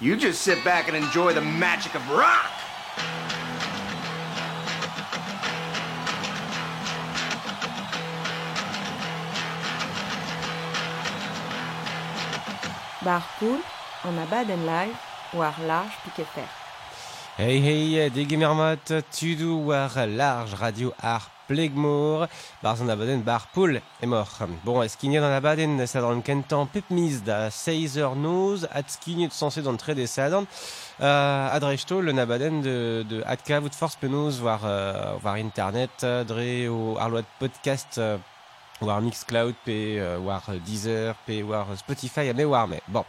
You just sit back and enjoy the magic of rock. Bar Pool, en abaden live, war large piquet fer. Hey hey, dege mermat, tudu war large radio ar plegmor, bar zon abaden bar poul e mor. Bon, ez kignit an abaden sadran kentan pep miz da 6 eur noz, at skignit sanse d'an tre de sadran, uh, adrejto le nabaden de, de atka vout force penoz war, uh, war internet, dre o arloat podcast uh, war Mixcloud, pe uh, war Deezer, pe war Spotify, me war me. Bon.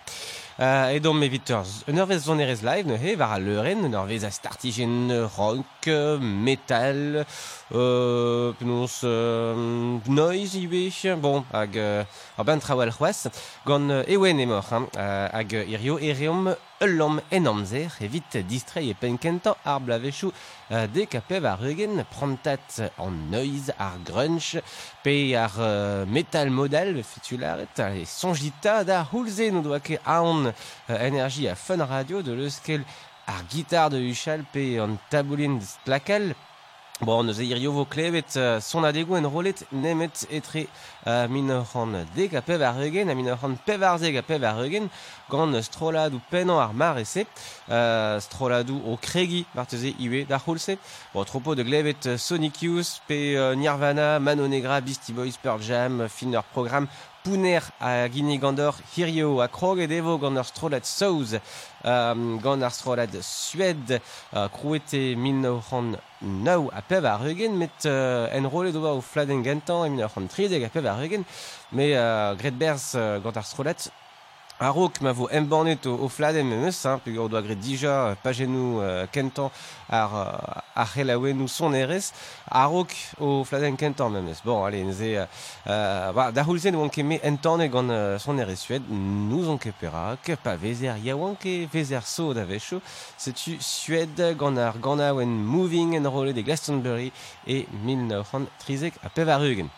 Uh, et donc, mes viteurs, un eurvez zon erez live, ne he, var a leuren, un eurvez a startigen rock, metal, euh, penaos euh, bon, hag euh, ar ben trawal c'hoaz, gant euh, ewen emor, hein, euh, hag irio ereom eulom enamzer, evit distrei e penkenta ar blavechou euh, de kapev ar eugen prantat an ar grunge, pe ar euh, metal modal fetularet, e sonjita da houlze nou doa ket aon euh, energie a fun radio de leuskel ar gitar de Huchal pe an taboulin stlakal Bon, neus eirio vo klevet uh, son adego en rolet nemet etre uh, min ur an dek a pev ar eugen, a min ur an pev ar zeg a stroladou penan ar mar ese, uh, stroladou o kregi varteze iwe d'ar c'houlse. Bon, tropo de glevet uh, Sonic Youth, pe uh, Nirvana, Mano Negra, Beastie Boys, Pearl Jam, fin ur program spooner a gine gant ur hirio a krog ed evo gant ur strolad saouz um, gant ur strolad sued uh, krouete 1909 a pev ar eugen met uh, enrolet oa o fladen gentan e 1930 a pev ar eugen me uh, gret berz uh, gant ur Ar ma vo embannet o, o fladen me meus, hein, pe doa gret dija pagenou euh, kentan ar, ar c'helaouennou son erez, ar raok o fladen kentan me meus. Bon, allez, neze, euh, ba, da houlzen oan ket me entane gant euh, son erez sued, nous on ket pera, ke pa vezer ya oan ket vezer so da vecho, setu sued gant ar ganaouen moving en rolet de Glastonbury e 1930 a pevarugen.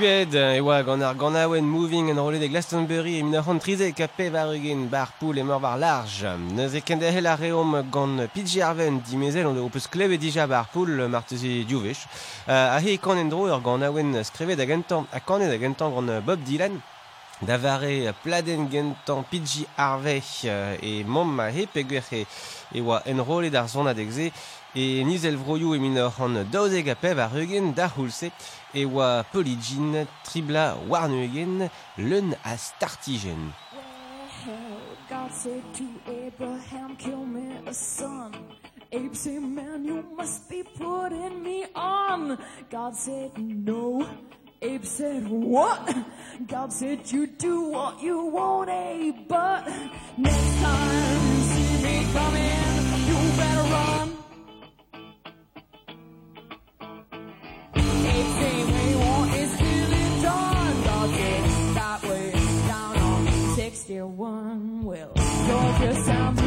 Sued, e oa gant ar ganaouen moving en rolet de Glastonbury e minor trize ka pe var bar poul e mor var large. Neus e kende hel a reom gant Pidji Arven dimezel on o peus kleve dija bar poul martezi diovech. Uh, a he kan en dro ur ganaouen da agentan, a kanet agentan gant Bob Dylan. Davare pladen gentan Pidji Harvey e e mamma he peguer e oa enrolet ar zonad egze e nizel vroioù e minor an daozeg a pev ar eugen da houlse. E oa poligin tribla warn eugen leun a startigen. God said to Abraham, kill me a son. Abe said, man, you must be putting me on. God said, no. Abe said, what? God said, you do what you want, Abe, but next time you see me coming, you better run. still one. will.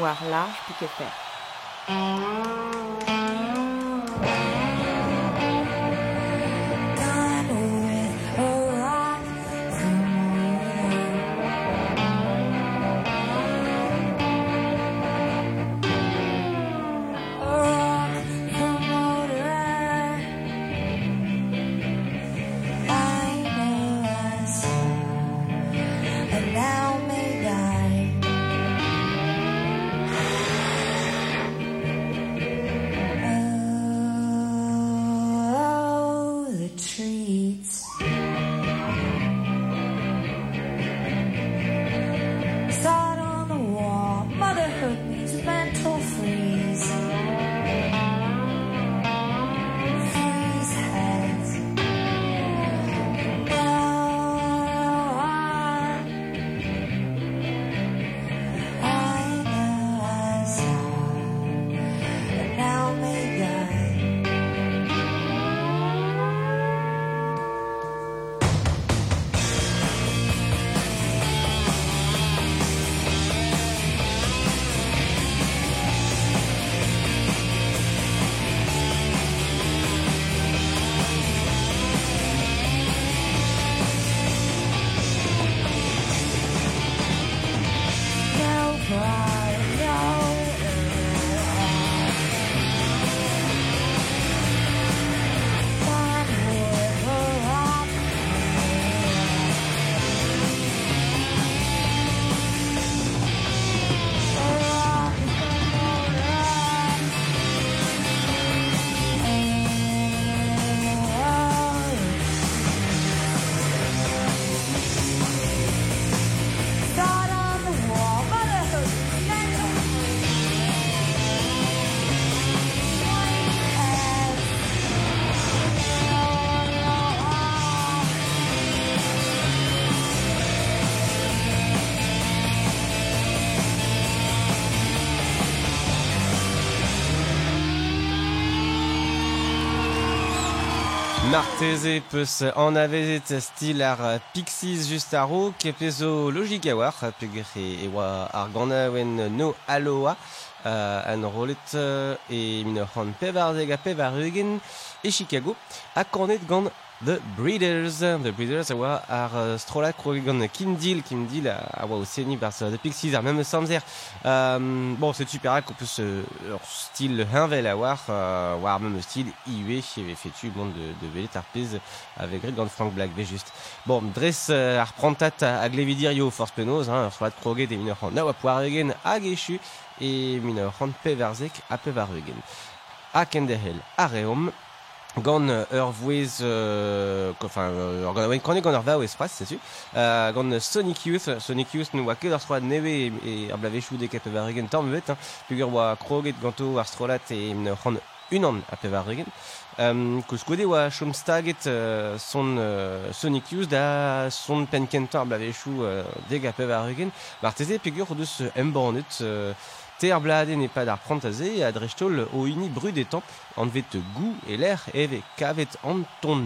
Large pique fer. And Marteze peus an avezet stil ar Pixies just ar ro kepezo logik a war pegre e oa ar ganawen no aloa euh, an rolet e min ur c'hant pevarzeg a pevarugen e Chicago a kornet gant The Breeders. The Breeders a oa ar euh, Kim Deal. Kim Deal a, a oa o seni bar The Pixies ar même samzer. Euh, bon, c'est super ak o peus euh, ur stil hinvel a war, euh, war même stil iwe e fetu bon de, de velet ar pez avec gret gant Frank Black ve just. Bon, dres euh, ar prantat a, a glevidir yo force penoz, hein, ur strolat kroget e min ur c'hant na oa poar eugen hag echu e min ur c'hant pevarzek a pevar. A kendehel a reom, gant euh, ur vouez, euh, ko- enfin, euh, ur gant oen kronig gant ur va o espras, c'est su, euh, gant Sonic Youth, Sonic Youth nou oa ket ur strolat neve e, ar blavechou de ket pevar eugen tamm hein, peogwir oa kroget ganto ar strolat e c'hant unan a pevar eugen. Um, kouz gode oa chom staget euh, son euh, Sonic Youth da son pen kentan ar blavechou euh, deg a pevar eugen, mar teze peogwir o deus euh, embannet euh, ter bladen e pad ar prantazé a drestol o ini brud e tamp anvet gou e l'er eve kavet ton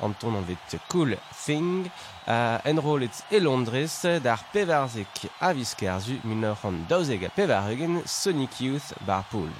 anton anvet cool thing a enrolet e Londres d'ar pevarzek a viskerzu minor an daozeg a pevar Sonic Youth bar pool.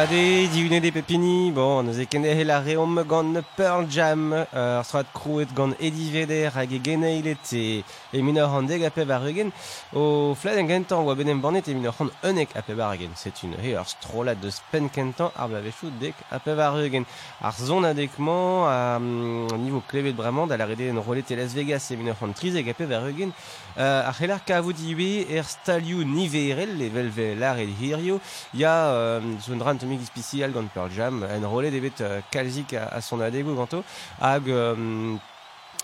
Ade, diune de pepini, bon, neuze kende la reom gant Pearl Jam, euh, ar stroat krouet gant Eddie Vedder hag e gene ilete, e minor an deg ape bar eugen, o flad en gentan oa benem banet e minor an unek ape bar eugen, c'est une he ar strolat de spen kentan ar blavechou dek ape bar eugen. ar zon adekman, a um, niveau klevet da la rede en rolet e Las Vegas e minor an trizeg ape bar eugen, euh, ar c'helar kavout iwe er stalioù niverel e velve lar e hirio, ya euh, zon dran tomik ispicial gant Pearl Jam, en rolet evet euh, a, a son adego ganto, hag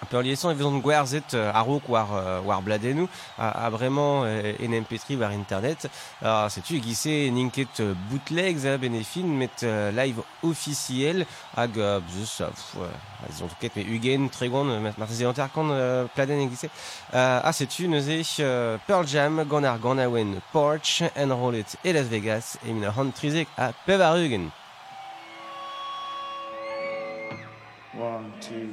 euh, Pearlieson evezon gwerzet euh, a-raok war, euh, war bladenou a, a euh, en MP3 war internet. Alors, setu gise ninket euh, bootlegs a benefin met euh, live officiel hag euh, bzeus, euh, pff, euh, zon ket me ugen tregon euh, mar zeanter kan euh, pladen e gise. Euh, a setu neuze euh, Pearl Jam gant ar gant Porch en rolet e Las Vegas e min ar hand trizek a pev ar eugen. One, two.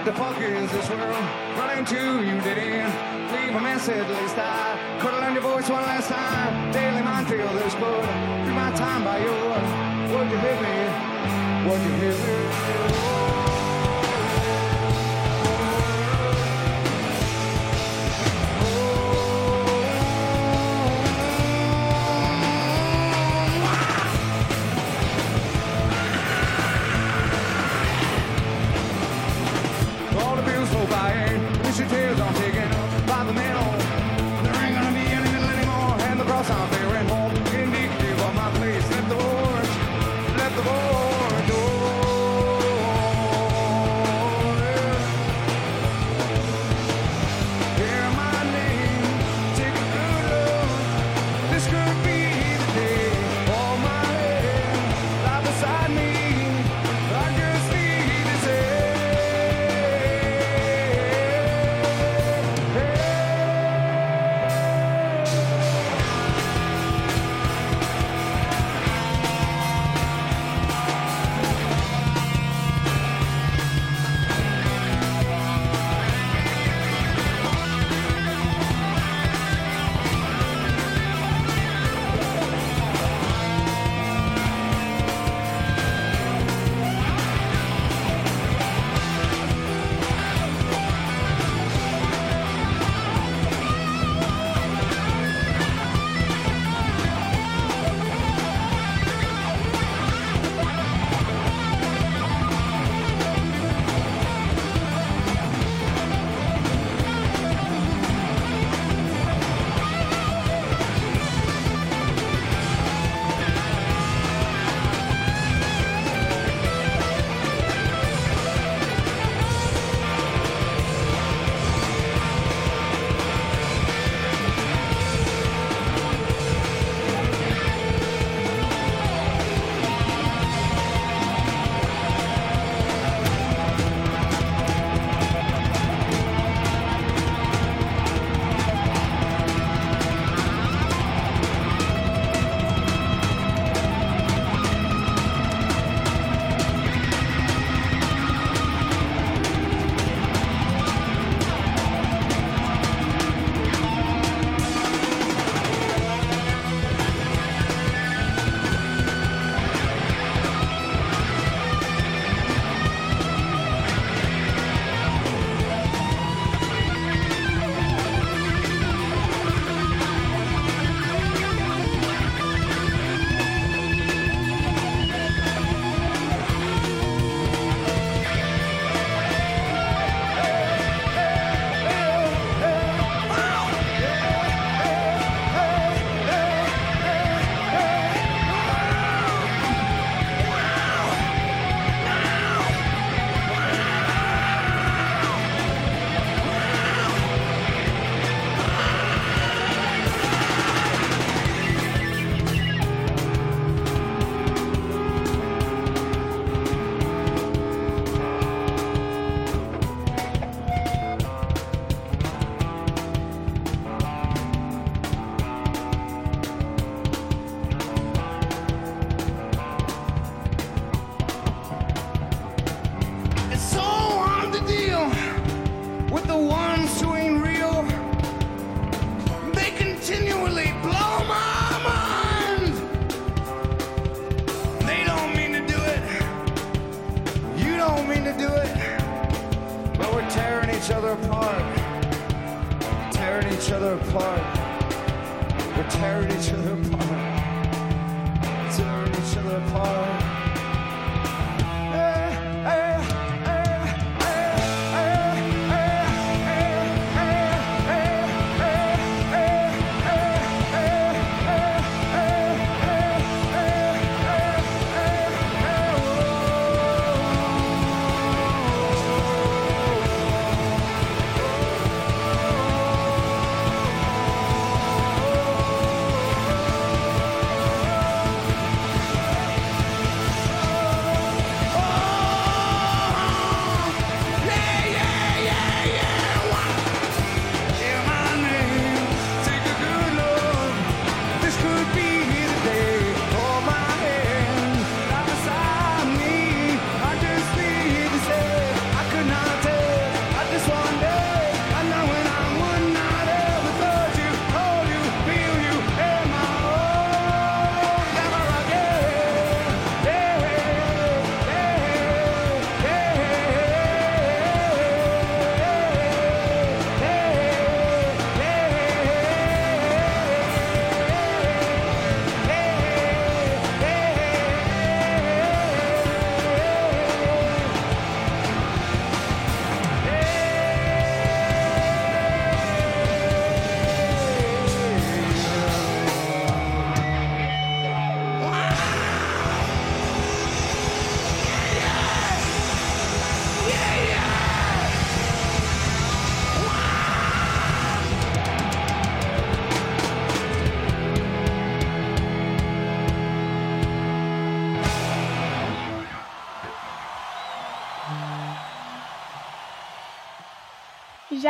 What the fuck is this world running to you end? Leave a message, at least I could have learned your voice one last time. Daily mind feel this good. Through my time by yours. Would you hit me? Would you hit me?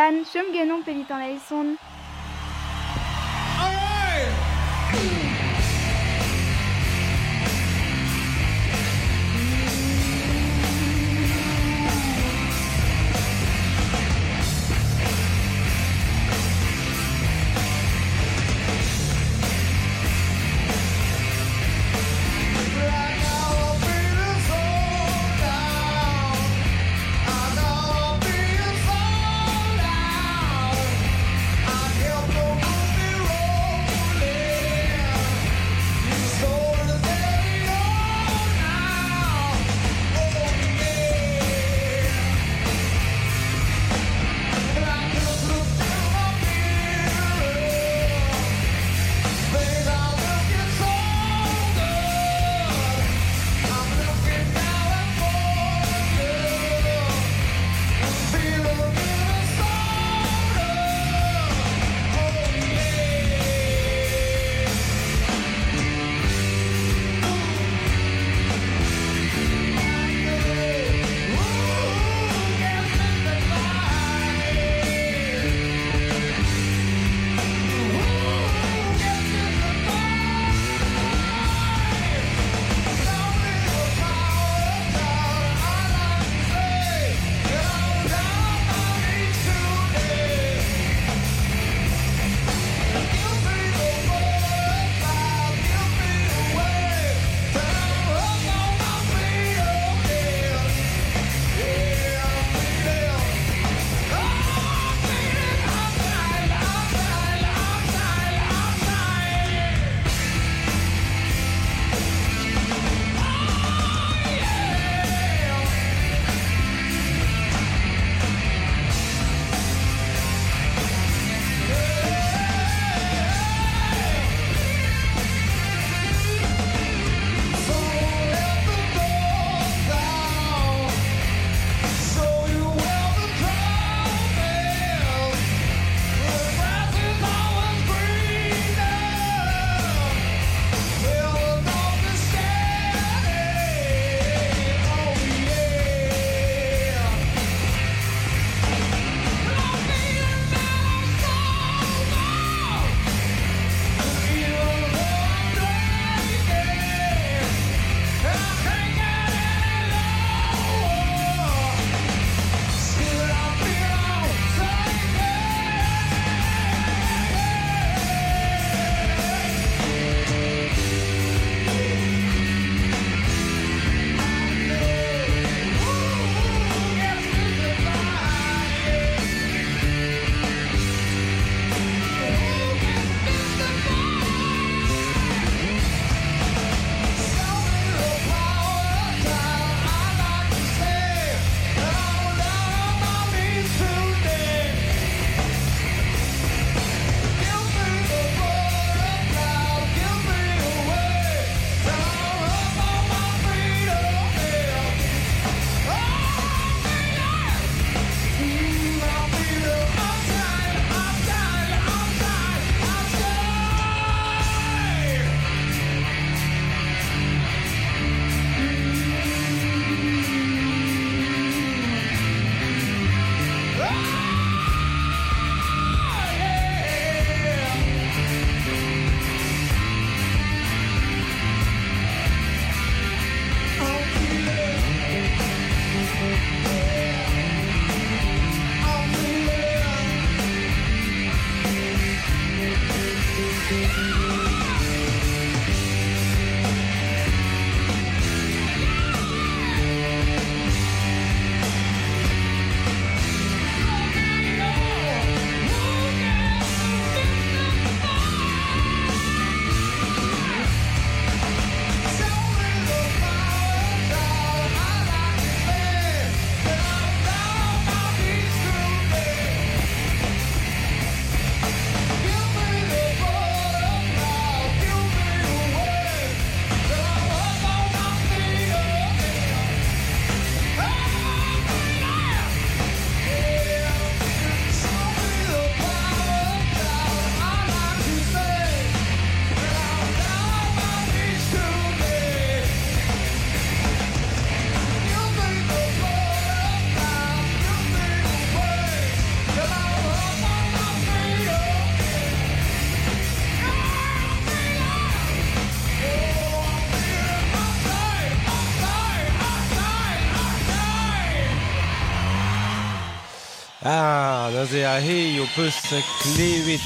Jan, chum genon pelit.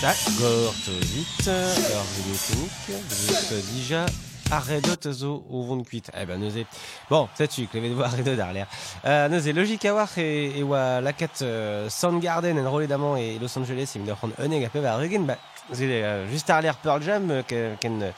A gort vit, ur videotenik, vit dija arredot zo o vont kuit. Eh ben, neuze. Bon, setu, klevet vo arredot ar l'air. Euh, neuze, logik a war e, e oa lakat uh, Soundgarden en d'amant e Los Angeles e min ur c'hant uneg a pev ar eugen, ba, neuze, uh, just ar l'air Pearl Jam, euh, ken, ken,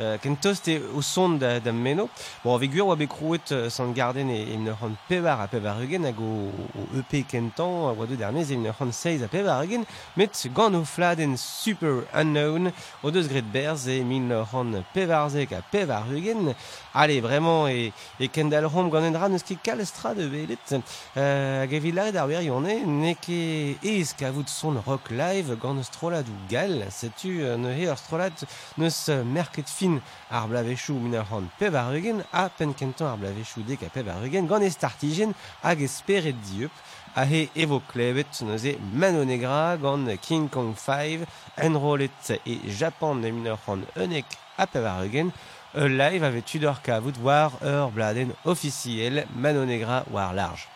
euh, ken tost e o son da, da meno. Bon, ave gwir oa bet krouet euh, san garden e, e c'hant pevar a pevar eugen hag o, o EP kentan a oa deud armez e c'hant seiz a pevar eugen met gant o fladen Super Unknown o deus gret berz e mneur c'hant pevarzek a pevar eugen. Allez, vraiment, e, e kendal rom gant en dra neus ket kalestra de belet euh, hag evit laret ar wirionne ne ket ez kavout son rock live gant strolat ou gal setu ne he ur strolat neus merket fin ar blavechou min ur c'hant ar eugen a pen kentan ar a ar eugen. A he evo klevet neus e Mano Negra gant King Kong 5 enrolet e Japan de min ur c'hant unek a ar eugen E live avec Tudor ka bladen officiel Mano Negra war large.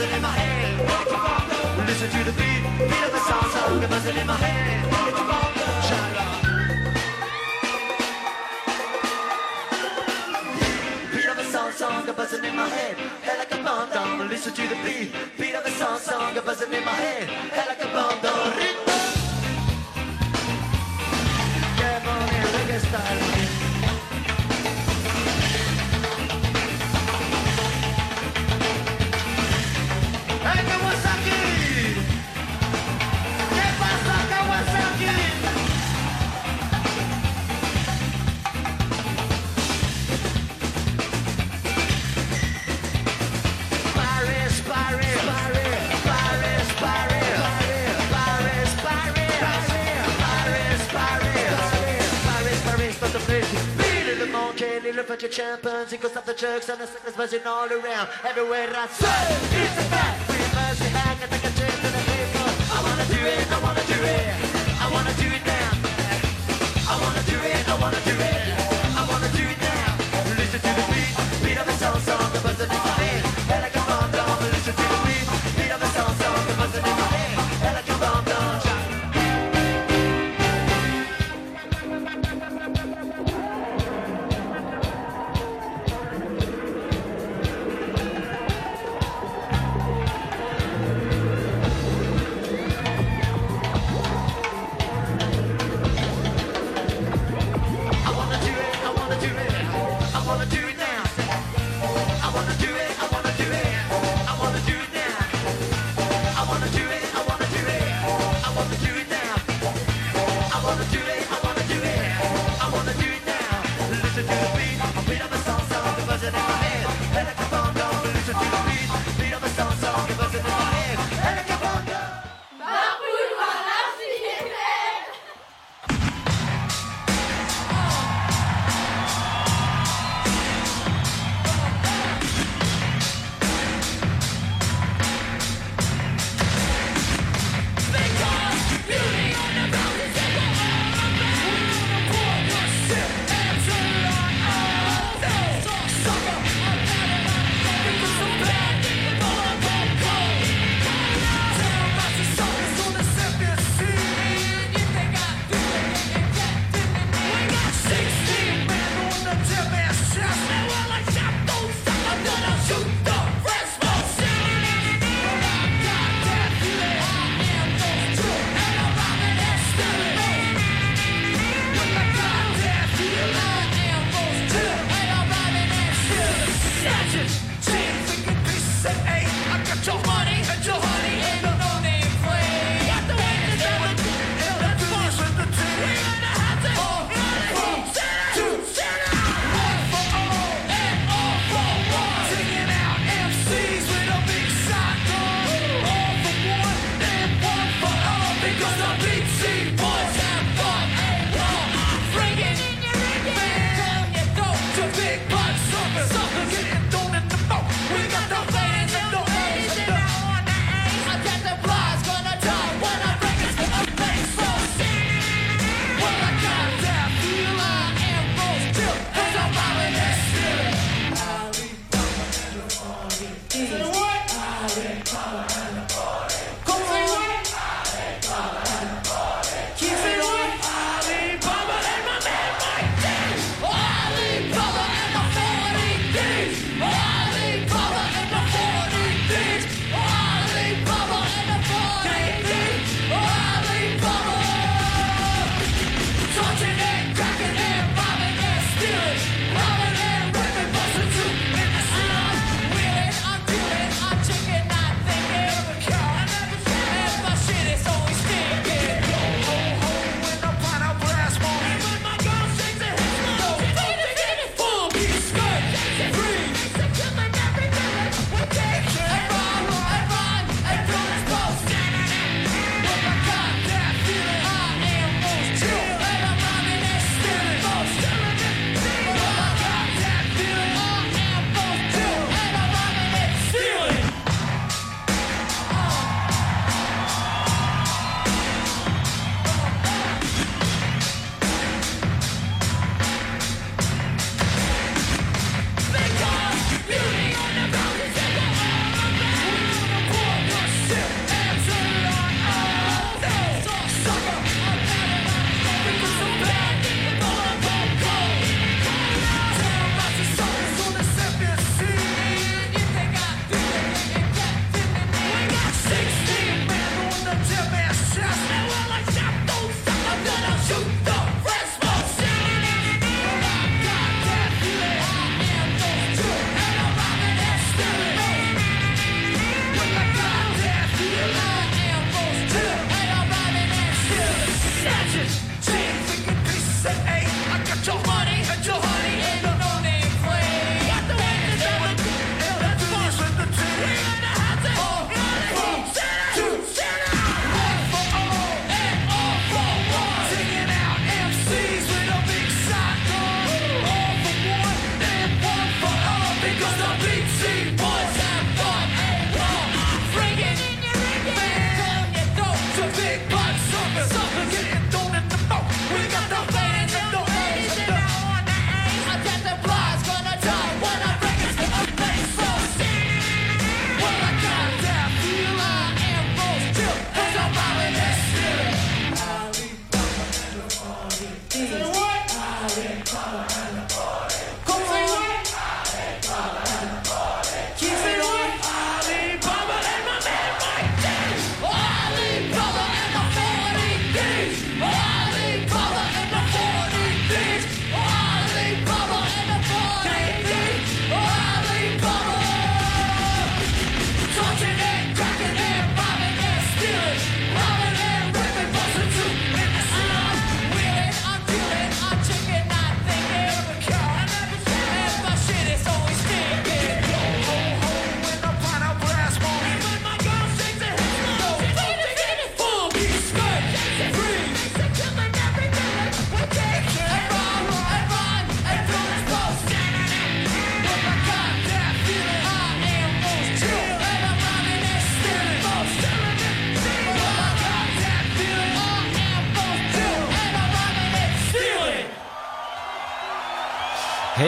Buzzing in my head. Listen to the beat, beat of a song song, the buzzing in my head. Song song, the buzzing in my head, head like a bomb. Listen to the beat, beat of a song song, the buzzing in my head, head like a bomb down. Ritmo. Yeah, money, reggae style. Monkey, little bunch of champions. It goes up the jerks and the sickness buzzing all around. Everywhere I say, it's a fact. We must be hang and take a chance in the paper. I wanna do it, I wanna do it, I wanna do it now. I wanna do it, I wanna do it,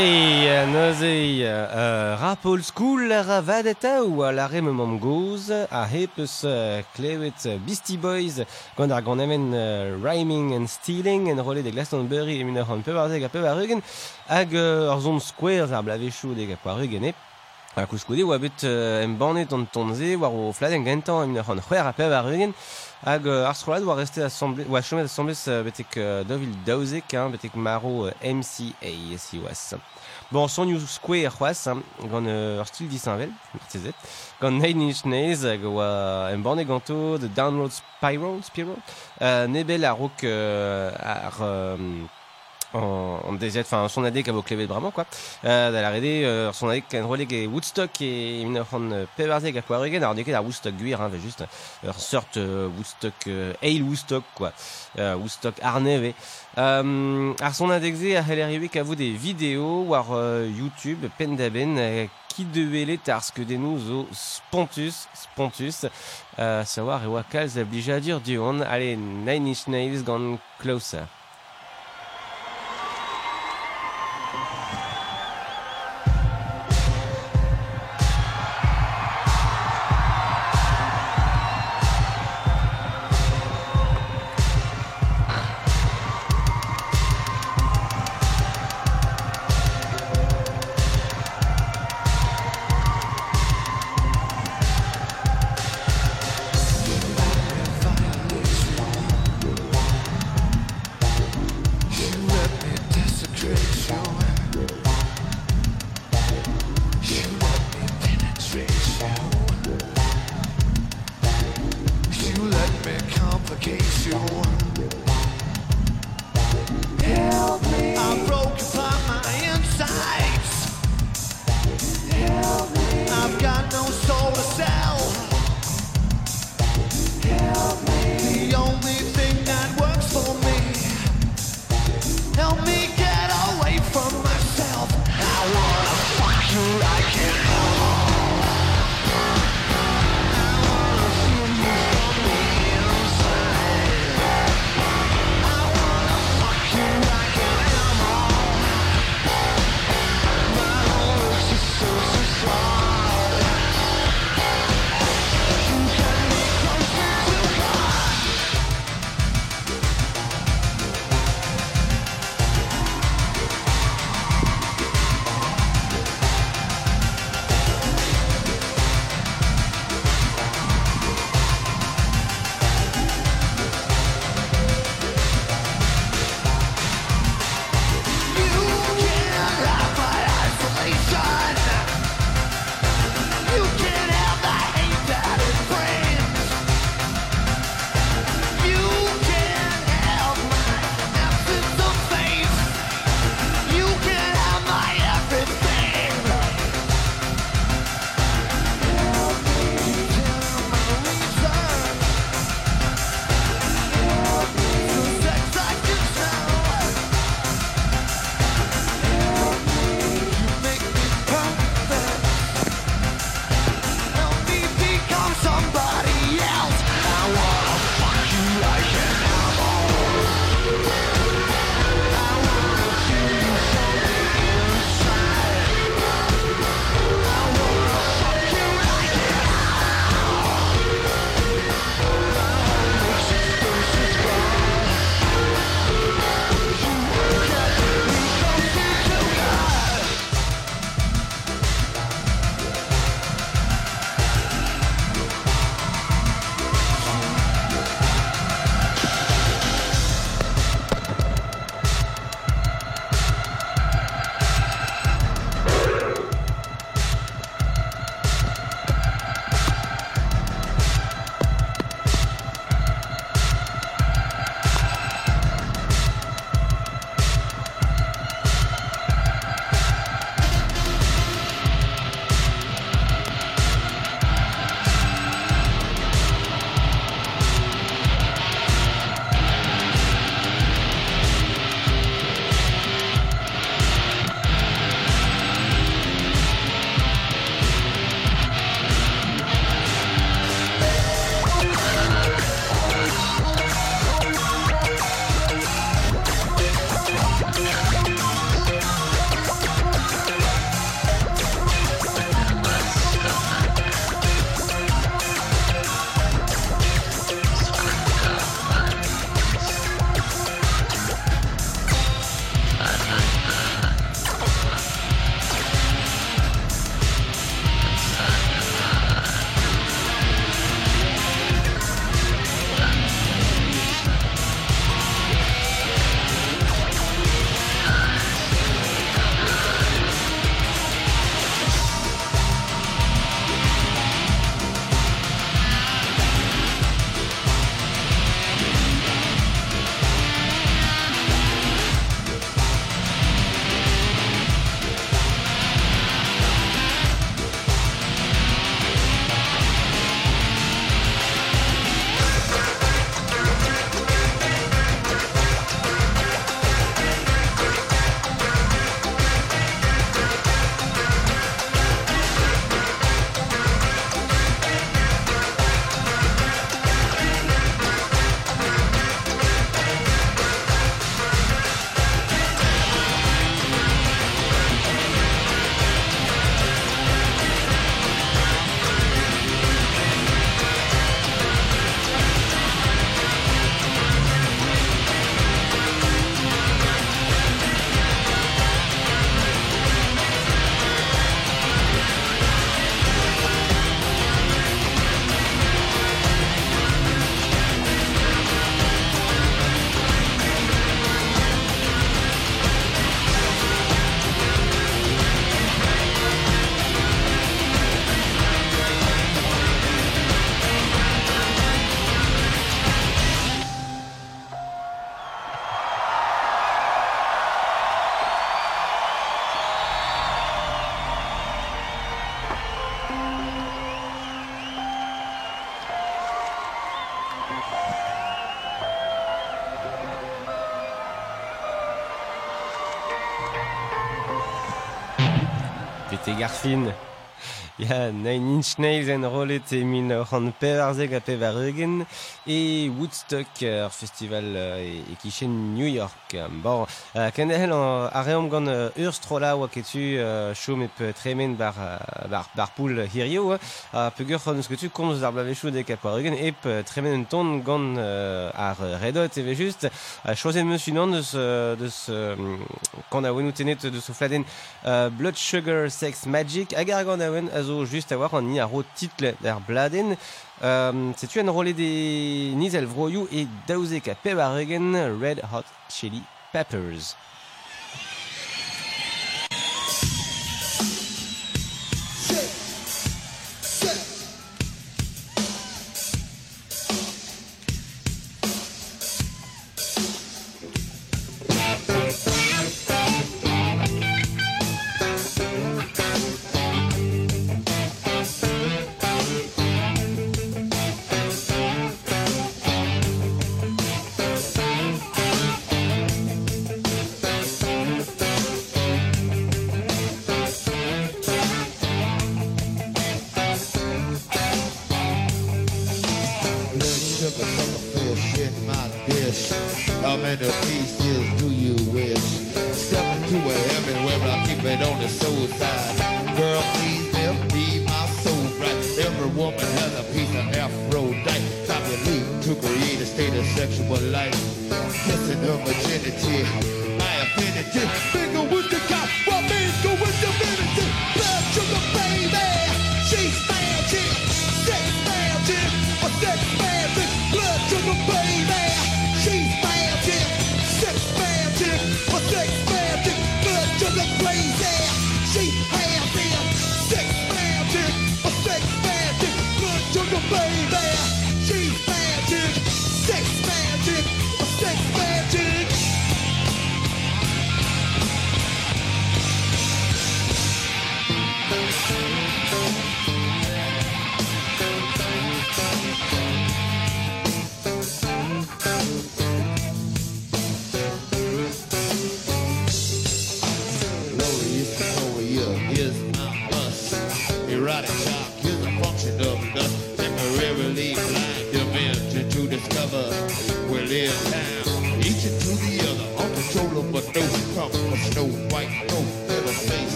Hey, neuze, uh, rapol School la ravad ou a la rem mam goz a hepes klevet Beastie Boys gant ar gant emen uh, rhyming and stealing en rolet de Glastonbury e minor an pevarzeg a pevarugen hag uh, ar zon squares ar blavechou deg a poarugen e. A kouskoude oa bet uh, embanet an tonze war o fladen gentan e minor an c'hwer a pevarugen hag euh, ar strollad oa restet assemblé oa chomet assemblés euh, betek euh, dovil daouzek hein, betek maro euh, MCA si oas Bon, son New Square c'hoaz, hein, gant ur stil disanvel, martezet, gant Nine Inch Nails, hag oa en banne ganto de Download Spiral, Spiral, euh, nebel a euh, ar... Euh, en, en dezet, enfin son adek a vo klevet bramañ, quoi. Euh, da la rede, euh, son adek en roleg Woodstock e min ur c'hant euh, pevarzeg a poarugen, ar neket ar Woodstock guir, hein, just ur sort euh, Woodstock, euh, Woodstock, quoi. Euh, Woodstock arneve. Euh, ar son adek-se a c'heller ivek a vo des vidéos war euh, YouTube pen da ben euh, ki develet ar skeudennoù zo Spontus, Spontus, euh, savoir e kalz a blija dur dion, allez, Nine Inch Nails gant Closer. garfin. Ya, Nine Inch Nails en rolet e min ran pevarzeg a pevarugen e Woodstock, festival e, e kichen New York. Bon, euh, ken ehel an a reom gant euh, ur strola oa ketu euh, chom ep tremen bar, bar, bar poul hirio, a pegur c'honeus ketu komz ar blavechou de kapoarugen ep euh, tremen un ton gant ar redot eve just a chosen meus unan deus, deus kant a wenou tenet deus o fladen Blood Sugar Sex Magic hag ar gant a wen a zo just a war an ni a ro title d'ar bladen euh, setu an rolet de nizel vroioù e daouzek a peb ar egen Red Hot Chili Peppers.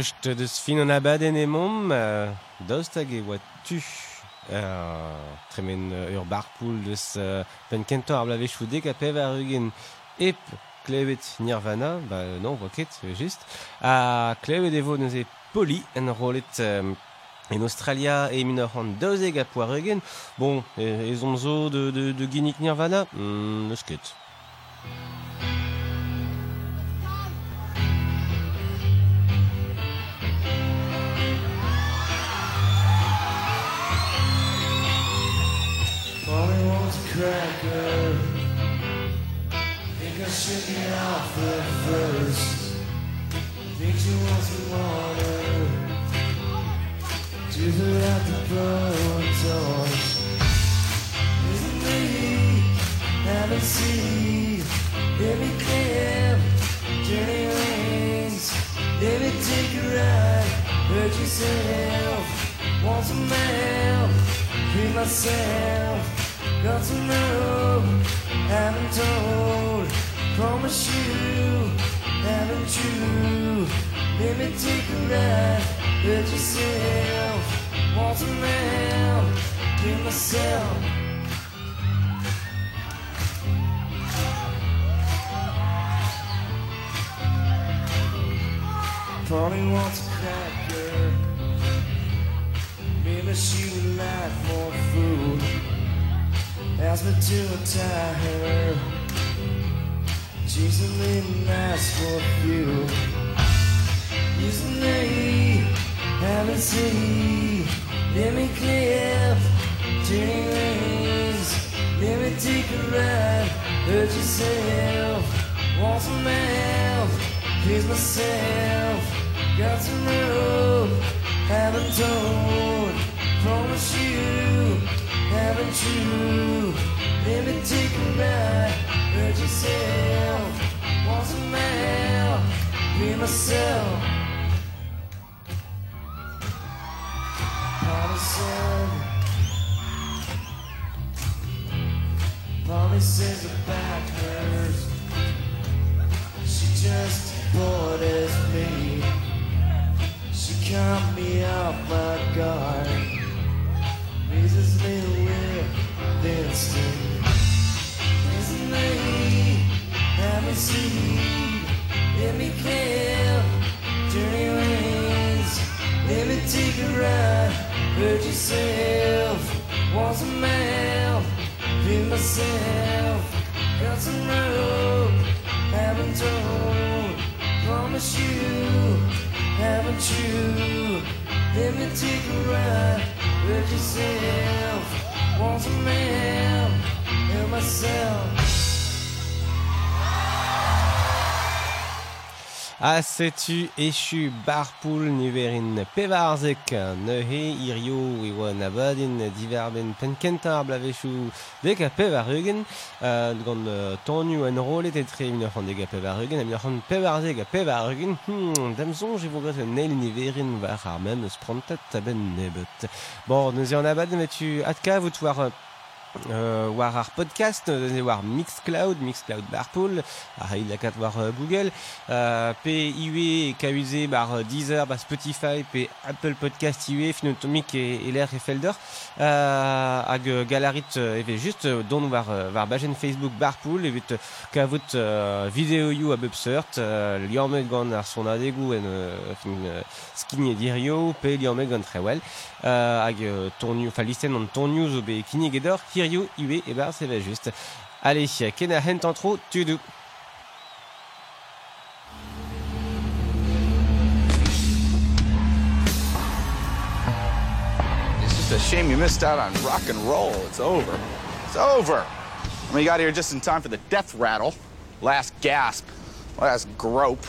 Dost deus fin an abadenn emom, euh, dost hag e oa tu. Euh, tremen euh, ur barpoul deus euh, penkentor ar blavechou dek a pev ar ugen ep klevet nirvana, ba non, oa ket, just, a klevet evo neus e poli en rolet euh, En Australia e min ur an daozeg a poar egen, bon, e, e zo de, de, de Ginnik Nirvana, mm, neus ket. old cracker. Think I'll shake it off at first. Think she wants some water. Do the out the front door. Isn't me having seen every clamp, dirty lanes, every take a ride, hurt yourself, want some help, be myself. Got to know. Haven't told. Promise you. Haven't you? Let me take a ride. Hurt yourself. Want some help? Free myself. Probably wants a cracker. Maybe she would like more food. Ask me to untie her. She's little nice for a few. They? Haven't seen. Let me clip. Turning rings. Let me take a ride. Hurt yourself. Want some help? Please myself. Got some rope. Haven't told. Promise you. Haven't you? Let me take a ride. Hurt yourself. Want some help? Me myself. Polly. Polly says her back hurts. She just bored as me. She caught me off my guard. Promise you. Haven't you? Let me take a ride yourself, want a man and myself. A setu echu barpoul niverin pevarzek. Neuhe irio e oa nabadin diverben penkentar blavechou dek a pevarugen uh, gant uh, tonnu en rolet etre tre min c'han dek a pevarugen amin c'han pevarzek a pevarugen hmm, damzon je vogret un neil niverin var ar mem sprantat ben nebet. Bon neuze an abaden vetu atka vout war euh, war ar podcast, euh, war Mixcloud, Mixcloud Barpool, ar lakat war euh, Google, euh, pe iwe kauze bar euh, Deezer, bar Spotify, pe Apple Podcast iwe, finotomik e, e l'air e felder, euh, hag euh, galarit eve just don war, war bajen Facebook Barpool, evet kavout euh, video you a bepsert, euh, liormet gant ar son adegou en euh, fin euh, skin e dirio, pe liormet gant tre well, euh, hag euh, ton, enfin listen an ton news o be kinig edor, hirio iwe eh e bar seve just. Allez, ken a hent antro, tu dou. It's just a shame you missed out on rock and roll. It's over. It's over. I mean, you got here just in time for the death rattle. Last gasp. Last grope.